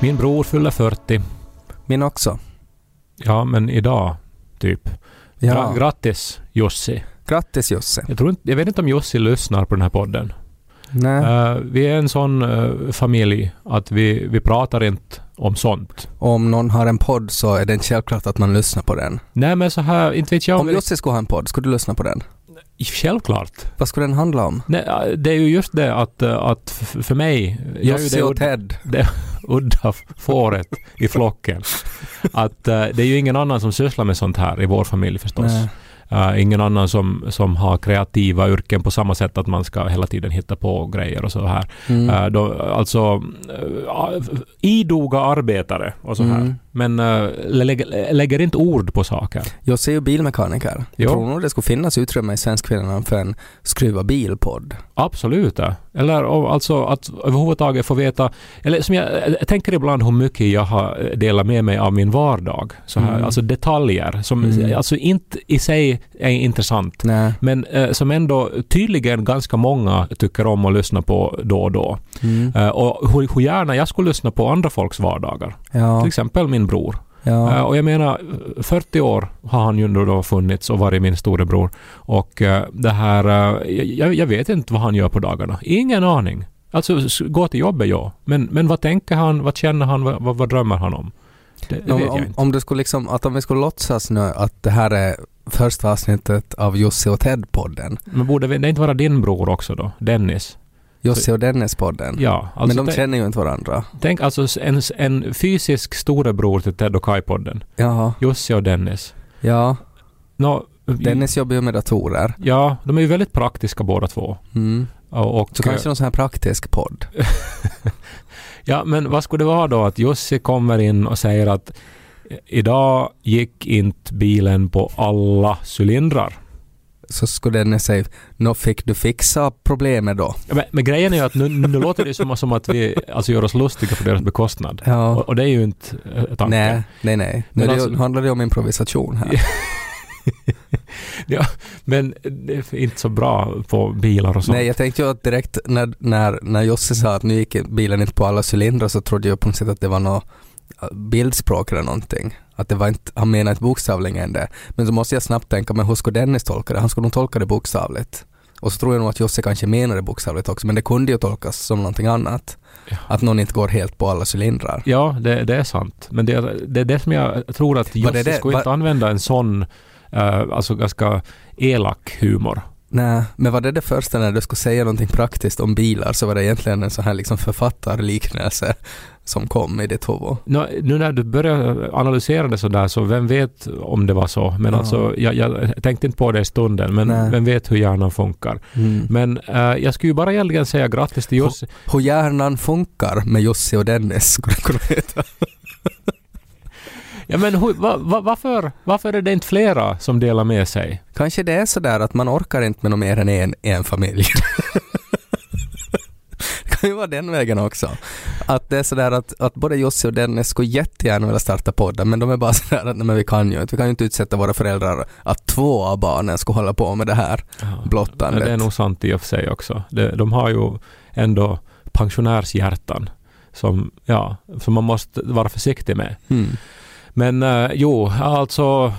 Min bror fyller 40. Min också. Ja, men idag, typ. Ja. Gra- grattis, Jussi. Grattis Josse. Jag, tror inte, jag vet inte om Jussi lyssnar på den här podden. Nej. Eh, vi är en sån eh, familj att vi, vi pratar inte om sånt. Om någon har en podd så är det självklart att man lyssnar på den. Nej, men så här, inte vet jag Om vi- Josse skulle ha en podd, skulle du lyssna på den? Självklart. Vad skulle den handla om? Nej, eh, det är ju just det att, att för mig... jag är ju Josse det och Ted. det udda fåret i flocken. Att eh, det är ju ingen annan som sysslar med sånt här i vår familj förstås. Eh, ingen annan som, som har kreativa yrken på samma sätt att man ska hela tiden hitta på grejer och så här. Mm. Eh, då, alltså idoga arbetare och så här. Mm. Men uh, lägger, lägger inte ord på saker. Josse är ju bilmekaniker. Jag tror nog det skulle finnas utrymme i Svenskkvinnorna för en skruva bil-podd. Absolut. Eller alltså att överhuvudtaget få veta, eller som jag, jag tänker ibland hur mycket jag har delat med mig av min vardag. Så här, Mm. Alltså detaljer som Mm. alltså inte i sig är intressant. Nej. Men eh, som ändå tydligen ganska många tycker om att lyssna på då och då. Mm. Eh, och hur, hur gärna jag skulle lyssna på andra folks vardagar. Ja. Till exempel min bror. Eh, ja. och jag menar, 40 år har han ju ändå då funnits och varit min storebror. Och eh, det här, eh, jag, jag vet inte vad han gör på dagarna. Ingen aning. Alltså, gå till jobbet, ja. Men, men vad tänker han, vad känner han, vad, vad, vad drömmer han om? Det, det om, om, om du skulle liksom, att om vi skulle låtsas nu att det här är första avsnittet av Josse och Ted-podden. Men borde det inte vara din bror också då? Dennis? Josse och Dennis-podden. Ja. Alltså, Men de känner ju inte varandra. Tänk alltså en, en fysisk storebror till Ted och Kai-podden. Jaha. Jussi och Dennis. Ja. Nå, Dennis jobbar ju med datorer. Ja, de är ju väldigt praktiska båda två. Mm. Och, och, Så kanske någon sån här praktisk podd. ja, men vad skulle det vara då att Jussi kommer in och säger att idag gick inte bilen på alla cylindrar. Så skulle Dennis säga, nå fick du fixa problemet då? Men, men grejen är ju att nu, nu låter det som, som att vi alltså gör oss lustiga på deras bekostnad. Ja. Och, och det är ju inte eh, tanken. Nej, nej, nej. Nu det, alltså- handlar det om improvisation här. Ja, men det är inte så bra på bilar och sånt. Nej, jag tänkte ju att direkt när, när, när Josse sa att nu gick bilen inte på alla cylindrar så trodde jag på något sätt att det var något bildspråk eller någonting. Att det var inte, han menade inte bokstavligen det. Men så måste jag snabbt tänka, men hur skulle Dennis tolka det? Han skulle nog tolka det bokstavligt. Och så tror jag nog att Josse kanske menar det bokstavligt också, men det kunde ju tolkas som någonting annat. Ja. Att någon inte går helt på alla cylindrar. Ja, det, det är sant. Men det, det är det som jag tror att Var det skulle var- inte använda en sån, eh, alltså ganska elak humor. Nej, men var det det första när du skulle säga någonting praktiskt om bilar så var det egentligen en sån här liksom författarliknelse som kom i ditt huvud. Nå, nu när du börjar analysera det sådär så vem vet om det var så. Men Ja. alltså, jag, jag tänkte inte på det i stunden, men Nej. vem vet hur hjärnan funkar. Mm. Men eh, jag skulle ju bara egentligen säga grattis till Jussi. Hur hjärnan funkar med Jussi och Dennis skulle det kunna heta. Ja men hur, va, va, varför, varför är det inte flera som delar med sig? Kanske det är sådär att man orkar inte med något mer än en, en familj. kan ju vara den vägen också. Att det är sådär att, att både Jussi och Dennis skulle jättegärna vilja starta podden men de är bara sådär att nej, men vi kan ju inte. Vi kan ju inte utsätta våra föräldrar att två av barnen ska hålla på med det här Ja, blottandet. det är nog sant i och för sig också. Det, de har ju ändå pensionärshjärtan som, ja, som man måste vara försiktig med. Mm. Men eh, jo, alltså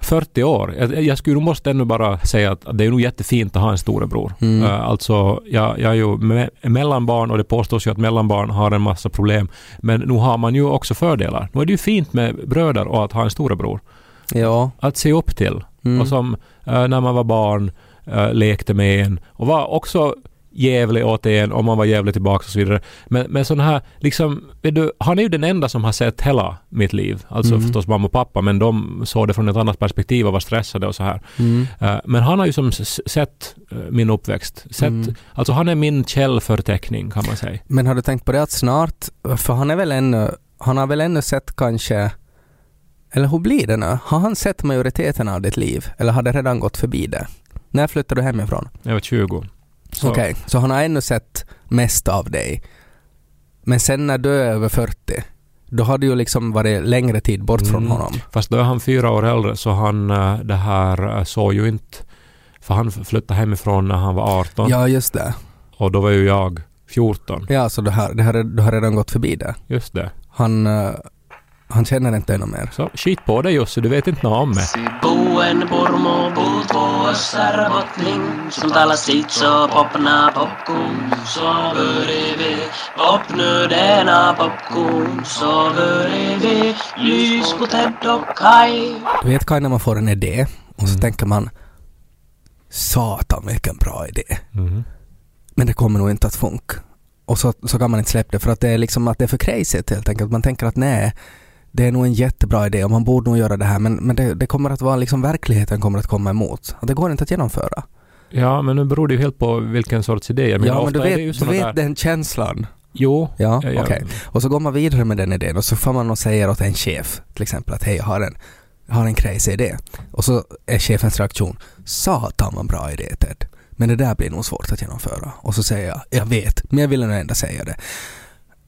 40 år. Jag, jag skulle måste ännu bara säga att det är nog jättefint att ha en storebror. Mm. Eh, alltså, jag, jag är ju me- mellanbarn och det påstås ju att mellanbarn har en massa problem. Men nu har man ju också fördelar. Nu är det ju fint med bröder och att ha en storebror. Ja. Att se upp till. Mm. Och som eh, när man var barn eh, lekte med en och var också jävlig åt en och man var jävlig tillbaka och så vidare. Men, men sån här, liksom, du, han är ju den enda som har sett hela mitt liv. Alltså Mm. förstås mamma och pappa, men de såg det från ett annat perspektiv och var stressade och så här. Mm. Eh, Men han har ju som sett eh, min uppväxt. Sett, Mm. Alltså han är min källförteckning kan man säga. Men har du tänkt på det att snart, för han är väl ännu, han har väl ännu sett kanske, eller hur blir det nu? Har han sett majoriteten av ditt liv? Eller har det redan gått förbi det? När flyttade du hemifrån? Jag var 20. Okej, så han har ännu sett mest av dig. Men sen när du är över 40, då har du ju liksom varit längre tid bort från Mm. honom. Fast då är han fyra år äldre så han eh, det här eh, såg ju inte... För han flyttade hemifrån när han var 18 Ja, just det. och då var ju jag 14. Ja, så det här, det här, du har redan gått förbi det. Just det. Han, eh, han känner inte ännu mer. Så skit på dig Jussi, du vet inte något om mig. Purmo popna Popnödena Lys på Ted och Kai Du vet Kaj när man får en idé och så Mm. tänker man Satan vilken bra idé. Mhm. Men det kommer nog inte att funka. Och så, så kan man inte släppa det för att det är liksom att det är för crazy helt enkelt. Man tänker att nej, det är nog en jättebra idé och man borde nog göra det här men, men det, det kommer att vara liksom verkligheten kommer att komma emot. Och det går inte att genomföra. Ja, men nu beror det ju helt på vilken sorts idé. Jag menar, ja men du vet, du vet där... den känslan. Jo. Ja, Ja, ja. okej. Och så går man vidare med den idén och så får man och säger åt en chef till exempel att hej jag har en, jag har en crazy idé. Och så är chefens reaktion Satan vad bra idé Ted. Men det där blir nog svårt att genomföra. Och så säger jag, jag vet, men jag vill nog ändå säga det.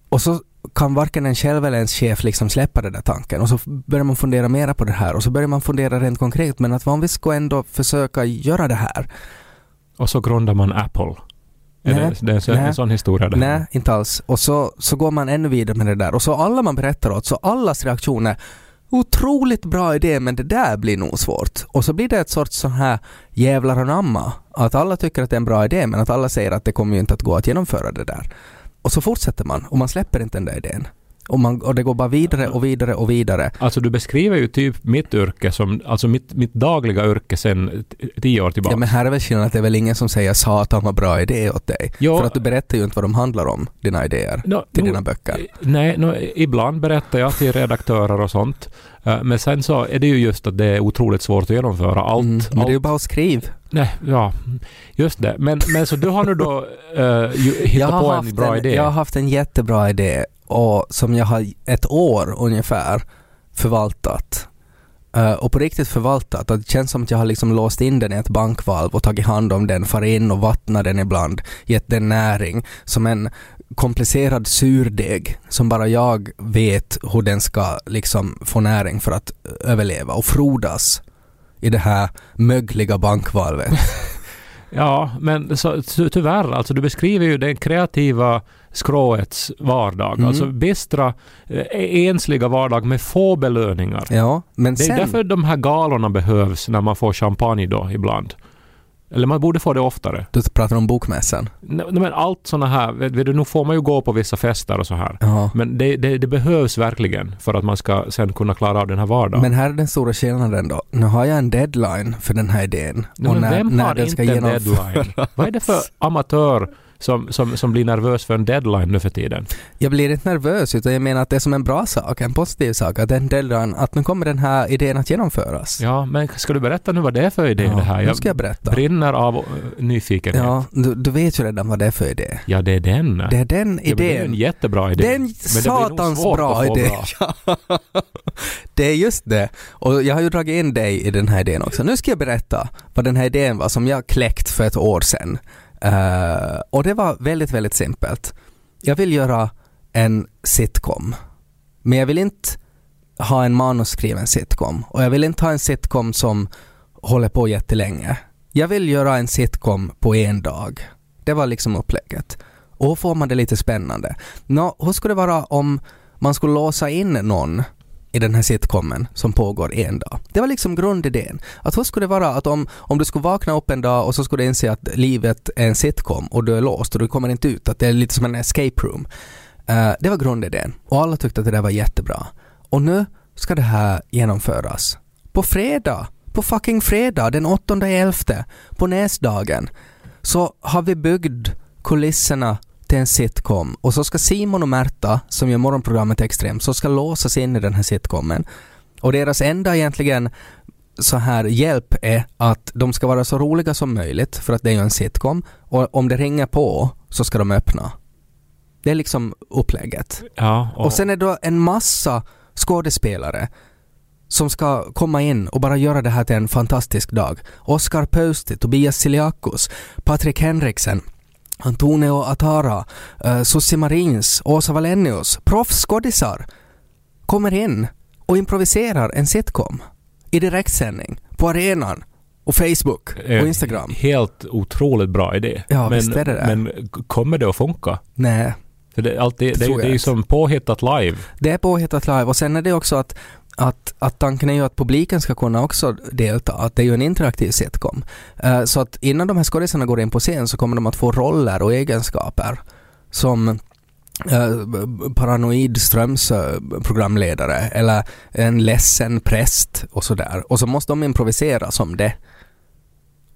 Och så kan varken en själv eller ens chef liksom släppa den där tanken och så börjar man fundera mera på det här och så börjar man fundera rent konkret men att vad om vi ska ändå försöka göra det här? Och så grundar man Apple. Är Nej, det, det är en, nej. en sån historia det här. Nej, inte alls. Och så, så går man ännu vidare med det där. Och så alla man berättar åt, så allas reaktioner Otroligt bra idé men det där blir nog svårt. Och så blir det ett sorts sån här jävlar anamma. Att alla tycker att det är en bra idé men att alla säger att det kommer ju inte att gå att genomföra det där. Och så fortsätter man och man släpper inte den där idén. Och, man, och det går bara vidare och vidare och vidare. Alltså du beskriver ju typ mitt yrke som, alltså mitt, mitt dagliga yrke t- tio år tillbaka. Ja men här är väl skillnaden att det är väl ingen som säger satan vad bra idé åt dig. Jo. För att du berättar ju inte vad de handlar om, dina idéer, Nå, till nå- dina böcker. Nej, nå, ibland berättar jag till redaktörer och sånt. Eh, Men sen så är det ju just att det är otroligt svårt att genomföra allt. Mm, men det är ju allt bara att skriva. Nej, ja, just det. Men, men så du har nu då uh, hittat på en bra en, idé? Jag har haft en jättebra idé och som jag har ett år ungefär förvaltat. Eh, och på riktigt förvaltat. Och det känns som att jag har liksom låst in den i ett bankvalv och tagit hand om den, farit in och vattnat den ibland, gett den näring som en komplicerad surdeg som bara jag vet hur den ska liksom få näring för att överleva och frodas i det här mögliga bankvalvet. Ja, men så, ty- tyvärr, alltså du beskriver ju den kreativa skråets vardag. Mm. Alltså bistra, eh, ensliga vardag med få belöningar. Ja, men Det är sen... därför de här galorna behövs när man får champagne då ibland. Eller man borde få det oftare. Du pratar om bokmässan. Nej, men allt såna här, vet, nu får man ju gå på vissa fester och så här. Ja. Men det, det, det behövs verkligen för att man ska sen kunna klara av den här vardagen. Men här är den stora skillnaden då. Nu har jag en deadline för den här idén. Nej, men vem har inte en deadline? Vad är det för amatör som, som, som blir nervös för en deadline nu för tiden? Jag blir inte nervös utan jag menar att det är som en bra sak, en positiv sak, att en deadline, att nu kommer den här idén att genomföras. Ja, men ska du berätta nu vad det är för idé Ja, det här? nu ska jag berätta. brinner av eh, nyfikenhet. Ja, Ja, du, du vet ju redan vad det är för idé. det är den. Det är den Ja, men det är en idén. jättebra idé. Det är en Men det blir nog satans bra idé. bra. Ja. det är just det. Och jag har ju dragit in dig i den här idén också. Nu ska jag berätta vad den här idén var som jag kläckt för ett år sedan. Uh, och det var väldigt, väldigt simpelt. Jag vill göra en sitcom. Men jag vill inte ha en manusskriven sitcom. Och jag vill inte ha en sitcom som håller på jättelänge. Jag vill göra en sitcom på en dag. Det var liksom upplägget. Och får man det lite spännande. Nå, hur skulle det vara om man skulle låsa in någon i den här sitcomen som pågår en dag. Det var liksom grundidén. Att hur skulle det vara att om, om du skulle vakna upp en dag och så skulle du inse att livet är en sitcom och du är låst och du kommer inte ut, att det är lite som en escape room. Uh, det var grundidén och alla tyckte att det där var jättebra. Och nu ska det här genomföras. På fredag, på fucking fredag den 8 elfte på näsdagen så har vi byggt kulisserna till en sitcom och så ska Simon och Märta, som gör morgonprogrammet Extrem, så ska låsas in i den här sitcomen. Och deras enda egentligen så här hjälp är att de ska vara så roliga som möjligt för att det är ju en sitcom och om det ringer på så ska de öppna. Det är liksom upplägget. Ja, Och sen är det en massa skådespelare som ska komma in och bara göra det här till en fantastisk dag. Oscar Pöysti, Tobias Siliakos, Patrik Henriksen, Antonio Atara, uh, Marins, Åsa Wallenius, proffsskådisar kommer in och improviserar en sitcom i direktsändning på arenan och Facebook Eh, och Instagram. Helt otroligt bra idé. Ja, men, visst är det det. Men kommer det att funka? Nej, För det, alltid, det, det, jag det är ju som påhittat live. Det är påhittat live och sen är det också att, att, att tanken är ju att publiken ska kunna också delta, att det är ju en interaktiv sitcom. Eh, så att innan de här skådisarna går in på scen så kommer de att få roller och egenskaper som eh, paranoid Ströms-programledare eller en ledsen präst och sådär. Och så måste de improvisera som det.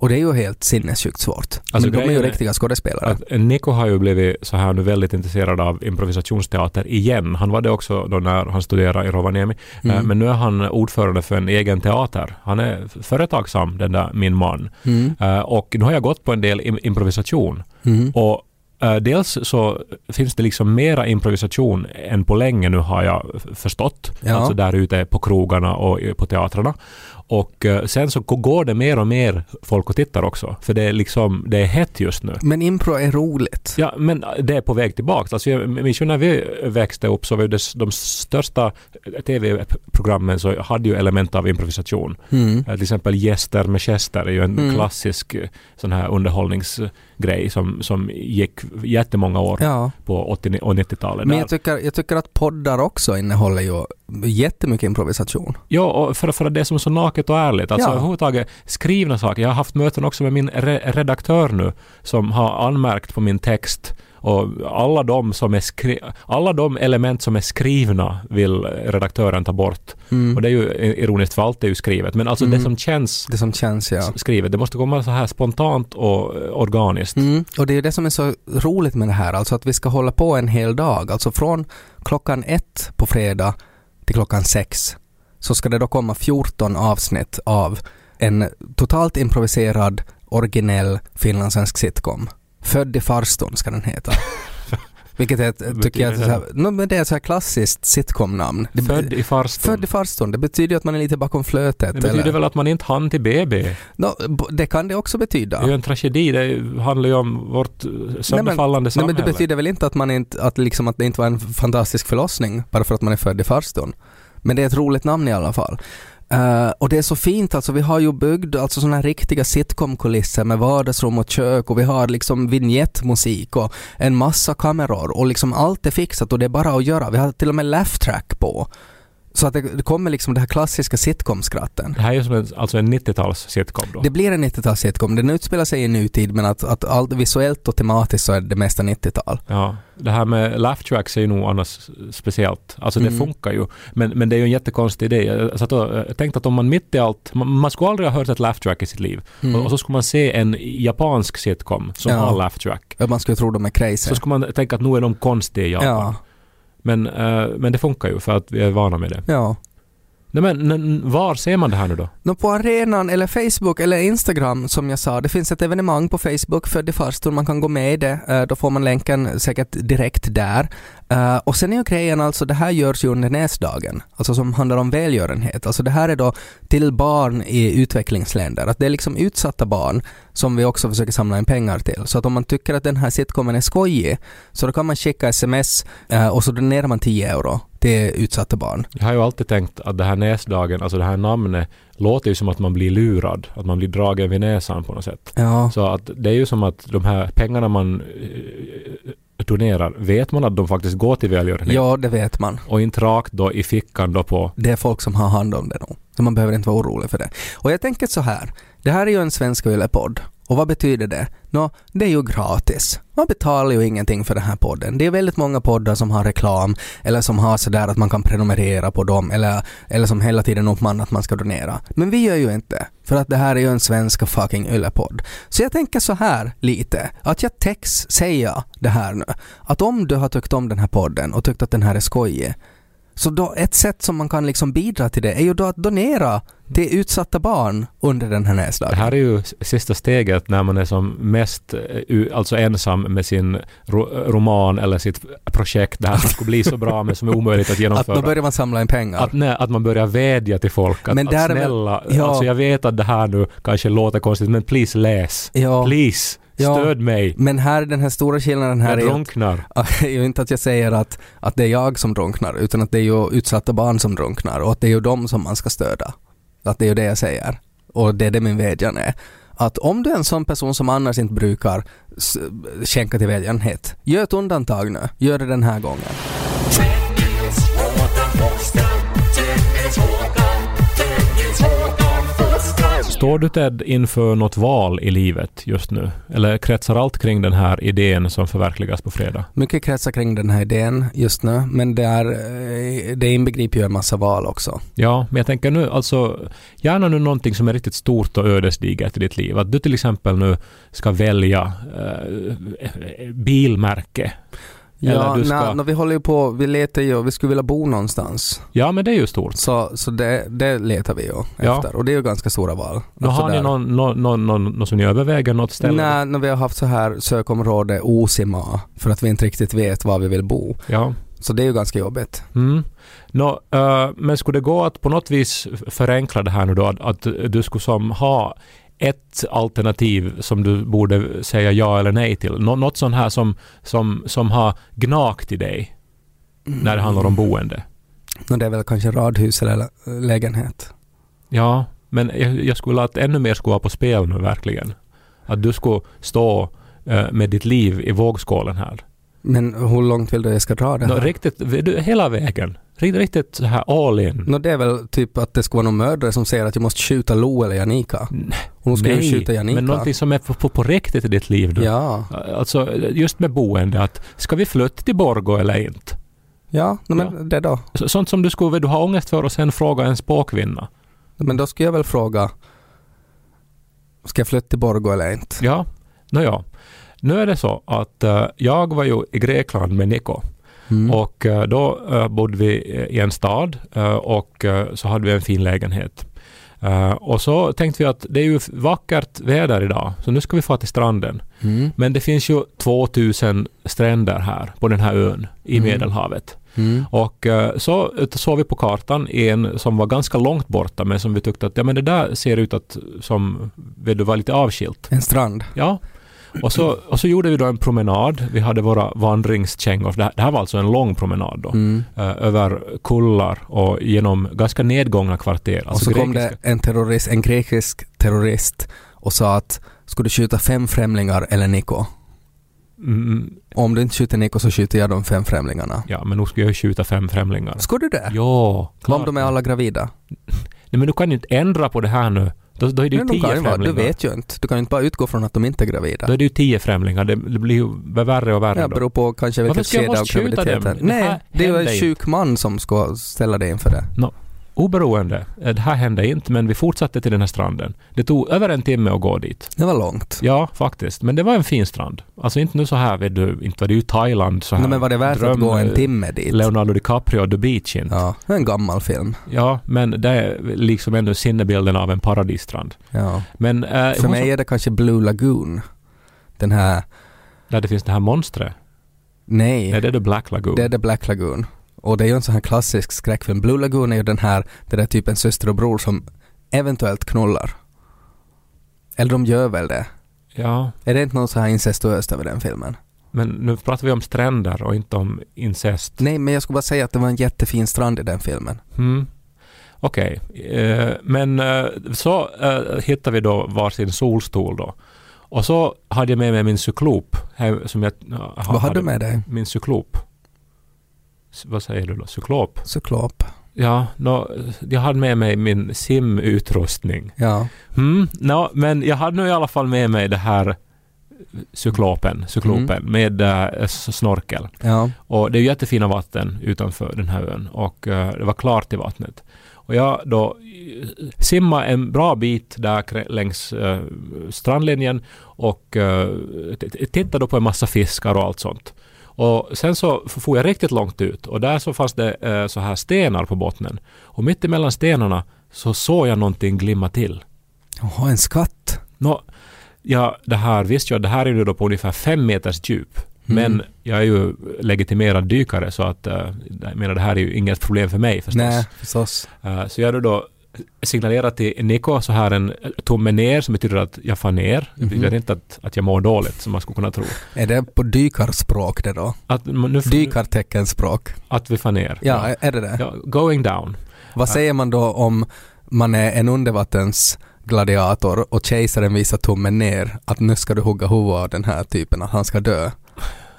Och det är ju helt sinnessjukt svårt. Alltså, Men de är ju riktiga skådespelare. Att Nico har ju blivit så här nu väldigt intresserad av improvisationsteater igen. Han var det också då när han studerade i Rovaniemi. Mm. Eh, Men nu är han ordförande för en egen teater. Han är företagsam, den där min man. Mm. Eh, Och nu har jag gått på en del im- improvisation. Mm. Och eh, dels så finns det liksom mera improvisation än på länge nu har jag förstått. Ja. Alltså där ute på krogarna och på teatrarna. Och eh, sen så går det mer och mer folk och tittar också. För det är liksom, det är hett just nu. Men impro är roligt. Ja, men det är på väg tillbaka. Alltså, minns när vi växte upp så var ju det, de största tv-programmen så hade ju element av improvisation. Mm. Eh, Till exempel Gäster med Chester är ju en Mm. klassisk eh, sån här underhållningsgrej som, som gick jättemånga år Ja. på 80 och 90-talet. Men jag tycker, jag tycker att poddar också innehåller ju jättemycket improvisation. Ja, och för, för att det är som så naket och ärligt. Alltså Ja. överhuvudtaget skrivna saker. Jag har haft möten också med min re- redaktör nu som har anmärkt på min text och alla de, som är alla de element som är skrivna vill redaktören ta bort. Mm. Och det är ju ironiskt för allt är ju skrivet. Men alltså Mm. det som känns Det som känns, ja. skrivet, det måste komma så här spontant och eh, organiskt. Mm. Och det är ju det som är så roligt med det här, alltså att vi ska hålla på en hel dag, alltså från klockan ett på fredag till klockan sex så ska det då komma 14 avsnitt av en totalt improviserad, originell finlandssvensk sitcom. Född i farstun ska den heta. Vilket är ett, tycker jag, är så här, no, men det är ett så här klassiskt sitcomnamn. Det- Född i farstun. Född i farstun, det betyder ju att man är lite bakom flötet. det betyder eller- väl att man inte hann till BB. No, det kan det också betyda. Det är ju en tragedi. Det handlar ju om vårt sönderfallande Nej, samhälle. men det betyder väl inte att, man inte, att, liksom, att det inte var en fantastisk förlossning bara för att man är född i farstun. Men det är ett roligt namn i alla fall. Uh, och det är så fint alltså, vi har ju byggt alltså sådana här riktiga sitcom-kulisser med vardagsrum och kök och vi har liksom vignettmusik och en massa kameror och liksom allt är fixat och det är bara att göra. Vi har till och med laugh track på. Så att det, det kommer liksom det här klassiska sitcom-skratten. Det här är ju som en, alltså en 90-tals sitcom då. Det blir en 90-tals sitcom. Den utspelar sig i nutid men att, att allt visuellt och tematiskt så är det mesta 90-tal. Ja, det här med laugh tracks är ju nog annars speciellt. Alltså det Mm. funkar ju. Men, men det är ju en jättekonstig idé. Jag, satt och, jag tänkte att om man mitt i allt, man, man skulle aldrig ha hört ett laugh track i sitt liv. Mm. Och, och så skulle man se en japansk sitcom som Ja. har laugh track. Man skulle tro de är crazy. Så skulle man tänka att nu är de konstiga i Japan. ja, Men, eh, men det funkar ju för att vi är vana med det. ja. Nej, men n- var ser man det här nu då? Nå, på arenan eller Facebook eller Instagram som jag sa, det finns ett evenemang på Facebook för i farstun, man kan gå med i det, Eh, då får man länken säkert direkt där. Eh, och sen är ju grejen alltså, det här görs ju under näsdagen, alltså som handlar om välgörenhet. Alltså det här är då till barn i utvecklingsländer, att det är liksom utsatta barn som vi också försöker samla in pengar till. Så att om man tycker att den här sitcomen är skojig, så då kan man skicka sms eh, och så donerar man 10 euro till utsatta barn. Jag har ju alltid tänkt att det här näsdagen, alltså det här namnet, låter ju som att man blir lurad. Att man blir dragen vid näsan på något sätt. Ja. Så att det är ju som att de här pengarna man eh, donerar, vet man att de faktiskt går till välgörenhet? ja, det vet man. Och inte rakt då i fickan då på... det är folk som har hand om det nog. Så man behöver inte vara orolig för det. Och jag tänker så här, det här är ju en svensk yllepodd. Och vad betyder det? Nå, det är ju gratis. Man betalar ju ingenting för den här podden. Det är väldigt många poddar som har reklam eller som har sådär att man kan prenumerera på dem eller, eller som hela tiden uppmanar att man ska donera. Men vi gör ju inte. För att det här är ju en svensk fucking yllepodd. Så jag tänker så här lite, att jag tex säga det här nu. Att om du har tyckt om den här podden och tyckt att den här är skojig så då, ett sätt som man kan liksom bidra till det är ju då att donera till utsatta barn under den här Det näsdagen. här är ju sista steget när man är som mest eh, alltså ensam med sin ro roman eller sitt projekt, det här som skulle bli så bra men som är omöjligt att Att genomföra. då börjar man samla in pengar. Att, nej, att man börjar vädja till folk att, Men att är väl- snälla, ja. alltså jag vet att det här nu kanske låter konstigt men please läs. ja, Please, Ja. stöd mig. men här är den här stora skillnaden här Jag är drunknar. att- är ju inte att jag säger att, att det är jag som drunknar utan att det är ju utsatta barn som drunknar och att det är ju dem som man ska stödja. Att det är ju det jag säger. Och det är det min vädjan är. Att om du är en sån person som annars inte brukar skänka till välgörenhet, gör ett undantag nu. Gör det den här gången. Står du Ted inför något val i livet just nu? Eller kretsar allt kring den här idén som förverkligas på fredag? Mycket kretsar kring den här idén just nu, men det, är, eh, det inbegriper ju en massa val också. Ja, men jag tänker nu alltså gärna nu någonting som är riktigt stort och ödesdigert i ditt liv. Att du till exempel nu ska välja eh, bilmärke. Ja, du ska- nej, vi håller ju på, vi letar ju, vi skulle vilja bo någonstans. Ja, men det är ju stort. Så, så det, det letar vi ju Ja. efter och det är ju ganska stora val. Nu Alltså har ni någon, någon, någon, någon, någon som ni överväger något ställe? Nej, när vi har haft så här sökområde Osima för att vi inte riktigt vet var vi vill bo. Ja. Så det är ju ganska jobbigt. Mm. Nå, eh, men skulle det gå att på något vis förenkla det här nu då? Att, att du skulle som ha ett alternativ som du borde säga ja eller nej till? Nå, något sånt här som, som, som har gnagt i dig när det handlar om boende? Och det är väl kanske radhus eller lä- lägenhet. Ja, men jag, jag skulle att ännu mer skulle vara på spel nu verkligen. Att du skulle stå eh, med ditt liv i vågskålen här. Men hur långt vill du jag ska dra det här? riktigt, du, hela vägen. Riktigt, riktigt så här all in. Nå, det är väl typ att det ska vara någon mördare som säger att jag måste skjuta Lo eller Janika. Nej, Hon ska ju skjuta Janika. men någonting som är på, på, på riktigt i ditt liv nu. Ja, Alltså just med boende, att ska vi flytta till Borgå eller inte? ja, men Ja. det då. Så- Sånt som du skulle du ha ångest för och sen fråga en spåkvinna. Men då skulle jag väl fråga, ska jag flytta till Borgå eller inte? Ja, nåja. Nu är det så att eh, jag var ju i Grekland med Niko Mm. och eh, då eh, bodde vi i en stad och så hade vi en fin lägenhet. Eh, och så tänkte vi att det är ju vackert väder idag så nu ska vi få till stranden. Mm. Men det finns ju 2000 stränder här på den här ön i Mm. Medelhavet. Mm. Och eh, så såg vi på kartan en som var ganska långt borta men som vi tyckte att ja, men det där ser ut att som vet du, var lite avskilt. En strand. Ja. Och så, och så gjorde vi då en promenad. Vi hade våra vandringskängor. Det här, det här var alltså en lång promenad då. Mm. eh, över kullar och genom ganska nedgångna kvarter. och Alltså så kom grekiska- det en terrorist, en grekisk terrorist och sa att skulle du skjuta fem främlingar eller Niko? Mm, Om du inte skjuter Niko så skjuter jag de fem främlingarna. ja, men nu ska jag skjuta fem främlingar. Skulle du det? Ja, Om de är alla gravida? Nej, men du kan ju inte ändra på det här nu. Då, då är det ju de tio ju vara, du främlingar. vet ju inte. Du kan ju inte bara utgå från att de inte är gravida. Då är det ju tio främlingar. Det, blir ju värre och värre Det beror på kanske vilket skede av graviditeten. dem? Det Nej, det är ju en sjuk man som ska ställa dig inför det. Oberoende. eh, Det här hände inte, men vi fortsatte till den här stranden. Det tog över en timme att gå dit. Det var långt. Ja, faktiskt. Men det var en fin strand. Alltså inte nu så här, vet du, inte var det ju Thailand så här. Nej, men var det värt dröm, att gå en timme dit? Leonardo DiCaprio, The Beach inte. Ja. Ja, är en gammal film. men det är liksom ändå sinnebilden av en paradisstrand. Ja. Men eh, För mig som- är det kanske Blue Lagoon. Den här, där det finns det här monstret. nej, Är det The Black Lagoon? det är The Black Lagoon. Och det är ju en sån här klassisk skräckfilm. Blue Lagoon är ju den här, det där typ en syster och bror som eventuellt knullar. Eller de gör väl det. Ja, Är det inte något så här incestuöst över den filmen? men nu pratar vi om stränder och inte om incest. Nej, men jag skulle bara säga att det var en jättefin strand i den filmen. Mm. Okej, eh, men eh, så eh, hittade vi då varsin solstol då. Och så hade jag med mig min cyklop. Här, som jag, ja, Vad hade du med dig? Min cyklop. Vad säger du då? Cyklop? Cyklop. Ja, nå, jag hade med mig min simutrustning. Ja. Mm, nå, men jag hade nog i alla fall med mig det här cyklopen, cyklopen med äh, snorkel. Ja. Och det är jättefina vatten utanför den här ön och eh, det var klart i vattnet. Och jag då eh, simmade en bra bit där längs eh, strandlinjen och tittade då på en massa fiskar och allt sånt. Och sen så f- for jag riktigt långt ut och där så fanns det eh, så här stenar på bottnen. Och mitt emellan stenarna så såg jag någonting glimma till. Jaha, en skatt. Nå, ja, det här visste jag, det här är ju då på ungefär fem meters djup. Mm. Men jag är ju legitimerad dykare så att eh, jag menar det här är ju inget problem för mig förstås. Nej, förstås. Eh, så jag då signalerat till Niko så här en tumme ner som betyder att jag far ner. Det betyder Mhm. inte att, att jag mår dåligt som man skulle kunna tro. Är det på dykarspråk det då? Att, nu, Dykarteckenspråk? att vi far ner. Ja, är det det? Ja, going down. Vad säger man då om man är en undervattensgladiator och kejsaren visar tummen ner att nu ska du hugga huvudet av den här typen, att han ska dö.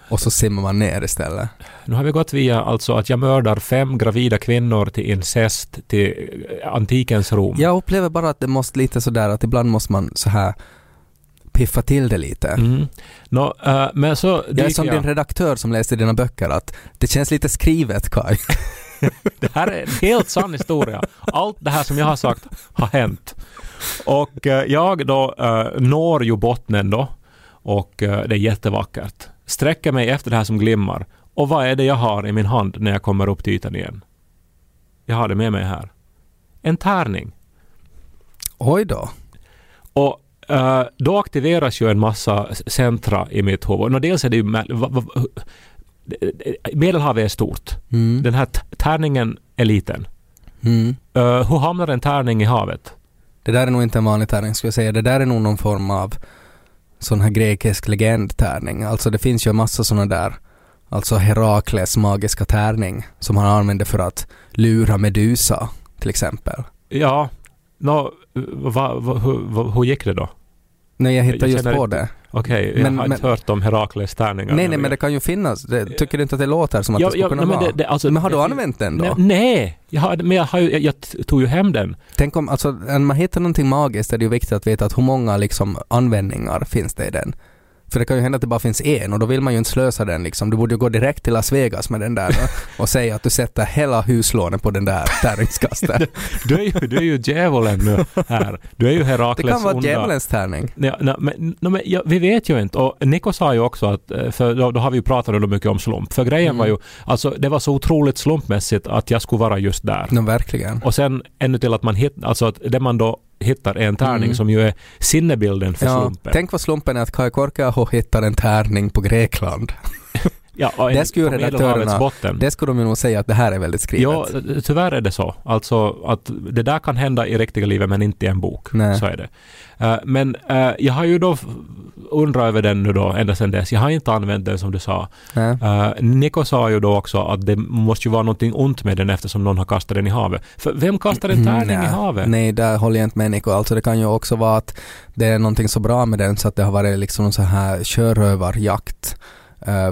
Och så simmar man ner istället. Nu har vi gått via alltså att jag mördar fem gravida kvinnor till incest till eh, antikens Rom. Jag upplever bara att det måste lite sådär att ibland måste man så här piffa till det lite. Mm. Nå, eh, men så Jag är som din redaktör som läste dina böcker att det känns lite skrivet Kai. Det här är en helt sann historia. Allt det här som jag har sagt har hänt. Och eh, jag då eh, når ju bottnen då och det är jättevackert. Sträcker mig efter det här som glimmar. Och vad är det jag har i min hand när jag kommer upp till ytan igen? Jag har det med mig här. En tärning. Oj då. Och eh, då aktiveras ju en massa centra i mitt huvud. Nå, dels är det ju... Medelhavet är stort. Mm. Den här tärningen är liten. Mm. Eh, hur hamnar en tärning i havet? Det där är nog inte en vanlig tärning skulle jag säga. Det där är nog någon form av sån här grekisk legendtärning. Alltså det finns ju en massa såna där, alltså Herakles magiska tärning som han använde för att lura Medusa till exempel. Ja, nå, va, va, hur, va, hur gick det då? Nej, jag hittar Jag just på det. Okej, jag Men- har inte men- hört om Herakles tärningar. Nej, nej, men det kan ju finnas. Det, tycker du inte att det låter som att det skulle kunna nej, men vara? det, det, alltså, men har du använt den då? Nej, jag, har, men jag, har, jag, jag tog ju hem den. Tänk om, alltså när man hittar någonting magiskt är det ju viktigt att veta att hur många liksom användningar finns det i den. För det kan ju hända att det bara finns en och då vill man ju inte slösa den liksom. Du borde ju gå direkt till Las Vegas med den där och, och säga att du sätter hela huslånet på den där tärningskasten. Du är ju, du är ju djävulen nu här. Du är ju det Herakles kan vara djävulens tärning. Ja, nej, men, nej, men, ja, vi vet ju inte. Och Nico sa ju också att, eh, för då, då har vi ju pratat då mycket om slump. För grejen Mm. var ju, alltså det var så otroligt slumpmässigt att jag skulle vara just där. No, verkligen. Och sen ännu till att man hittar, alltså att det man då hittar en tärning Mm. som ju är sinnebilden för Ja, slumpen. tänk vad slumpen är att Kai Korkeaho hittar en tärning på Grekland. ja, en, det skulle ju redaktörerna-. Det skulle de ju nog säga att det här är väldigt skrivet. Ja, tyvärr är det så. Alltså att det där kan hända i riktiga livet men inte i en bok. Nej. Så är det. Eh, men eh, jag har ju då undrat över den nu då ända sedan dess. Jag har inte använt den som du sa. Uh, Nico sa ju då också att det måste ju vara någonting ont med den eftersom någon har kastat den i havet. För vem kastar en tärning Nej. i havet? Mm, Nej, där håller jag inte med Nico. Alltså det kan ju också vara att det är någonting så bra med den så att det har varit liksom någon så här sjörövarjakt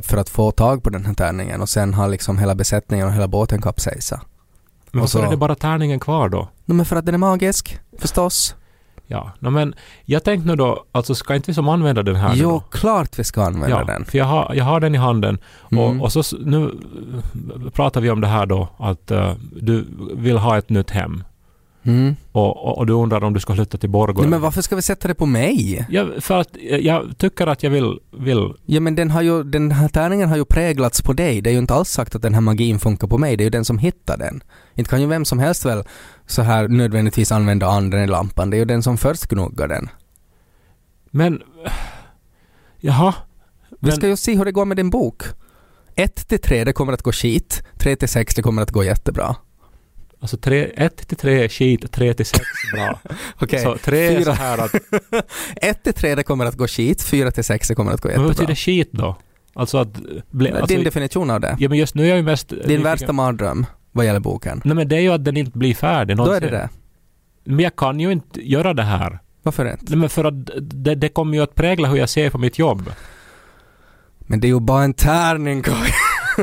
för att få tag på den här tärningen och sen har liksom hela besättningen och hela båten kapsejsat. Men och varför så- är det bara tärningen kvar då? No, men för att den är magisk, förstås. Ja, no, men jag tänkte nu då, alltså ska inte vi som använda den här Jo, klart vi ska använda Ja, den. för jag har, jag har den i handen Mm. och, och så nu eh, pratar vi om det här då att eh, du vill ha ett nytt hem Mm. och, och, och du undrar om du ska flytta till Borgå. Men varför ska vi sätta det på mig? ja, för att eh, jag tycker att jag vill, vill Ja men den, har ju, den här tärningen har ju präglats på dig. Det är ju inte alls sagt att den här magin funkar på mig. Det är ju den som hittar den. Inte kan ju vem som helst väl så här nödvändigtvis använda anden i lampan. Det är ju den som först gnuggar den. men jaha. Vi Men, ska ju se hur det går med din bok. 1 till 3 det kommer att gå skit. 3 till 6 det kommer att gå jättebra. Alltså 1 till 3 skit, 3 till 6 bra. Okej. Så 3 är så här att 1 till 3 det kommer att gå skit. 4 till 6 det kommer att gå Men vad jättebra. betyder skit då? Alltså att... Bli, alltså, Din definition av det. ja men just nu är jag ju mest... Din nyfiken- värsta mardröm vad gäller boken. Nej men det är ju att den inte blir färdig Då någonsin. är det det. Men jag kan ju inte göra det här. Varför inte? Nej men för att det, det kommer ju att prägla hur jag ser på mitt jobb. Men det är ju bara en tärning Kai.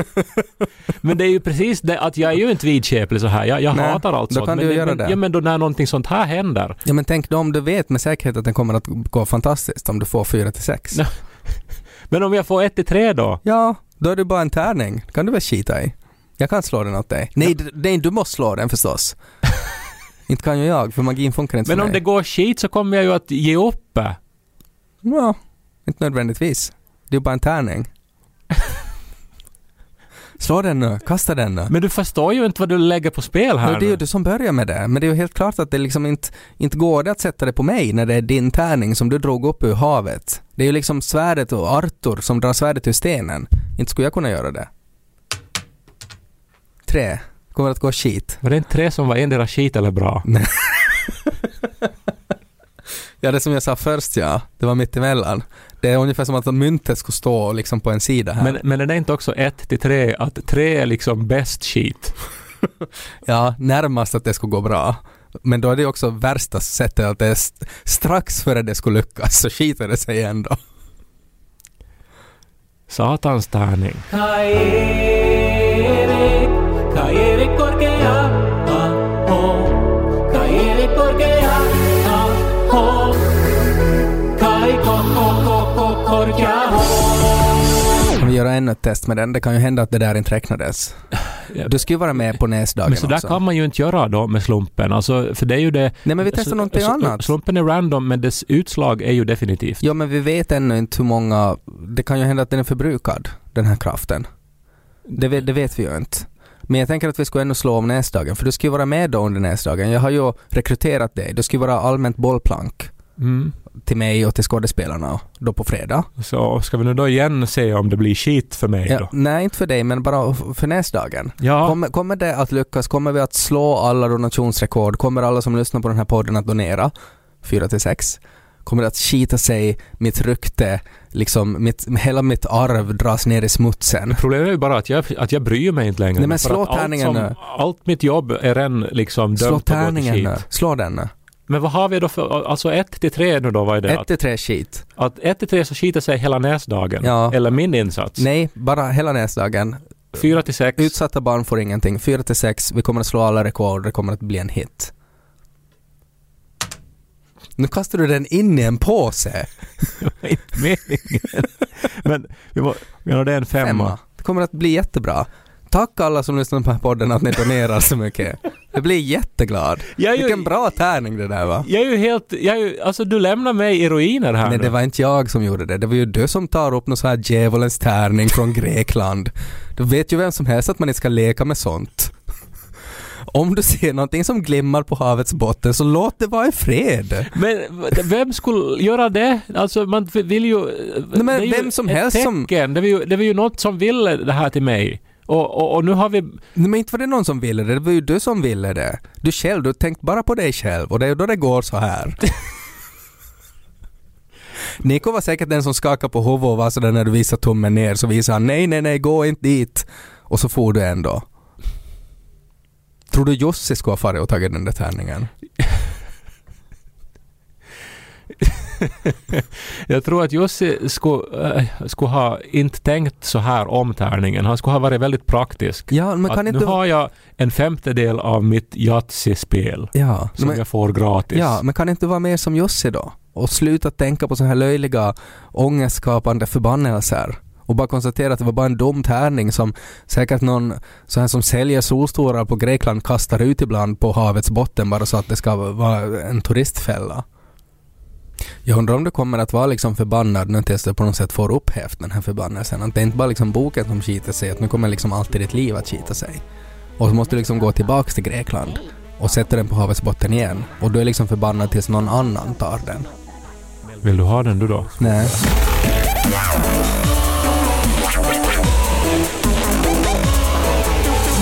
Men det är ju precis det att jag är ju inte vidskeplig så här. Jag, jag Nej, hatar allt då sånt. kan men, du göra men, det. Ja men då när någonting sånt här händer. Ja men tänk då om du vet med säkerhet att den kommer att gå fantastiskt om du får 4 till 6. Nej. Men om jag får ett till tre då? Ja, då är det bara en tärning. kan du väl skita i. Jag kan slå den åt dig. Nej, nej du måste slå den förstås. inte kan ju jag, för magin funkar inte Men om mig. det går skit så kommer jag ju att ge upp. Ja, inte nödvändigtvis. Det är bara en tärning. Slå den nu, kasta den nu. Men du förstår ju inte vad du lägger på spel här Ja, det är ju du som börjar med det, men det är ju helt klart att det liksom inte, inte går det att sätta det på mig när det är din tärning som du drog upp ur havet. Det är ju liksom svärdet och Arthur som drar svärdet ur stenen. Inte skulle jag kunna göra det. Tre. Kommer att gå skit. Var det inte tre som var endera skit eller bra? Ja, det som jag sa först ja, det var mitt emellan. Det är ungefär som att myntet skulle stå liksom på en sida här. Men, men är det inte också ett till tre, att tre är liksom bäst skit? Ja, närmast att det skulle gå bra. Men då är det också värsta sättet att det är st- strax före det skulle lyckas så skiter det sig ändå. Satans tärning. Ännu ett test med den? Det kan ju hända att det där inte räknades. Du ska ju vara med på näsdagen Men så där också. kan man ju inte göra då med slumpen. Alltså, för det är ju det... Nej men vi testar så- någonting så- annat. Slumpen är random men dess utslag är ju definitivt. Ja men vi vet ännu inte hur många, det kan ju hända att den är förbrukad, den här kraften. Det vet, det vet vi ju inte. Men jag tänker att vi ska ännu slå om näsdagen, för du ska ju vara med då under näsdagen. Jag har ju rekryterat dig, du ska ju vara allmänt bollplank Mm. till mig och till skådespelarna då på fredag. Så ska vi nu då igen se om det blir skit för mig Ja, då? nej, inte för dig, men bara för näsdagen. Ja. Kommer, kommer det att lyckas? Kommer vi att slå alla donationsrekord? Kommer alla som lyssnar på den här podden att donera? 4 till 6. Kommer det att skita sig, mitt rykte, liksom mitt, hela mitt arv dras ner i smutsen? Problemet är ju bara att jag, att jag bryr mig inte längre. Nej, men slå att allt tärningen som- nu. Allt mitt jobb är redan liksom Slå dömt till tärningen nu. Slå den nu. Men vad har vi då för, alltså ett till tre nu då, vad är det? 1 till 3 skit. Att, att ett till tre så skiter sig hela näsdagen? Ja. Eller min insats? Nej, bara hela näsdagen. Fyra till sex? Utsatta barn får ingenting. 4 till 6, vi kommer att slå alla rekord, det kommer att bli en hit. Nu kastar du den in i en påse. inte meningen. Men vi ja, det är en femma. Femma. Det kommer att bli jättebra. Tack alla som lyssnar på den här podden att ni donerar så mycket. Jag blir jätteglad. Jag ju- Vilken bra tärning det där var. Jag är ju helt, jag är ju, alltså du lämnar mig i ruiner här Nej, nu. det var inte jag som gjorde det. Det var ju du som tar upp någon sån här djävulens tärning från Grekland. Du vet ju vem som helst att man inte ska leka med sånt. Om du ser någonting som glimmar på havets botten så låt det vara i fred. Men vem skulle göra det? Alltså man vill ju... men det är ju vem som helst som- tecken. Det var ju, det var ju något som ville det här till mig. Och, och, och nu har vi... Men inte var det någon som ville det, det var ju du som ville det. Du själv, du tänkt bara på dig själv och det är då det går så här. Niko var säkert den som skakade på huvudet och var sådär när du visade tummen ner så visade han nej, nej, nej, gå inte dit. Och så får du ändå. Tror du Jussi skulle ha farit och tagit den där tärningen? Jag tror att Jussi skulle, äh, skulle ha inte tänkt så här om tärningen. Han skulle ha varit väldigt praktisk. Ja, men kan nu inte... har jag en femtedel av mitt Yatzy-spel Ja, som men, jag får gratis. ja, men kan inte vara mer som Jussi då? Och sluta tänka på så här löjliga ångestskapande förbannelser. Och bara konstatera att det var bara en dum tärning som säkert någon så här som säljer solstolar på Grekland kastar ut ibland på havets botten bara så att det ska vara en turistfälla. Jag undrar om du kommer att vara liksom förbannad nu tills du på något sätt får upphävt den här förbannelsen. Att det är inte bara liksom boken som skiter sig, att nu kommer liksom alltid ditt liv att skita sig. Och så måste du liksom gå tillbaks till Grekland och sätta den på havets botten igen. Och du är liksom förbannad tills någon annan tar den. Vill du ha den du då? Nej.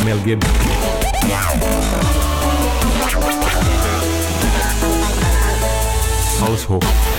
Mel Gibson. Househook.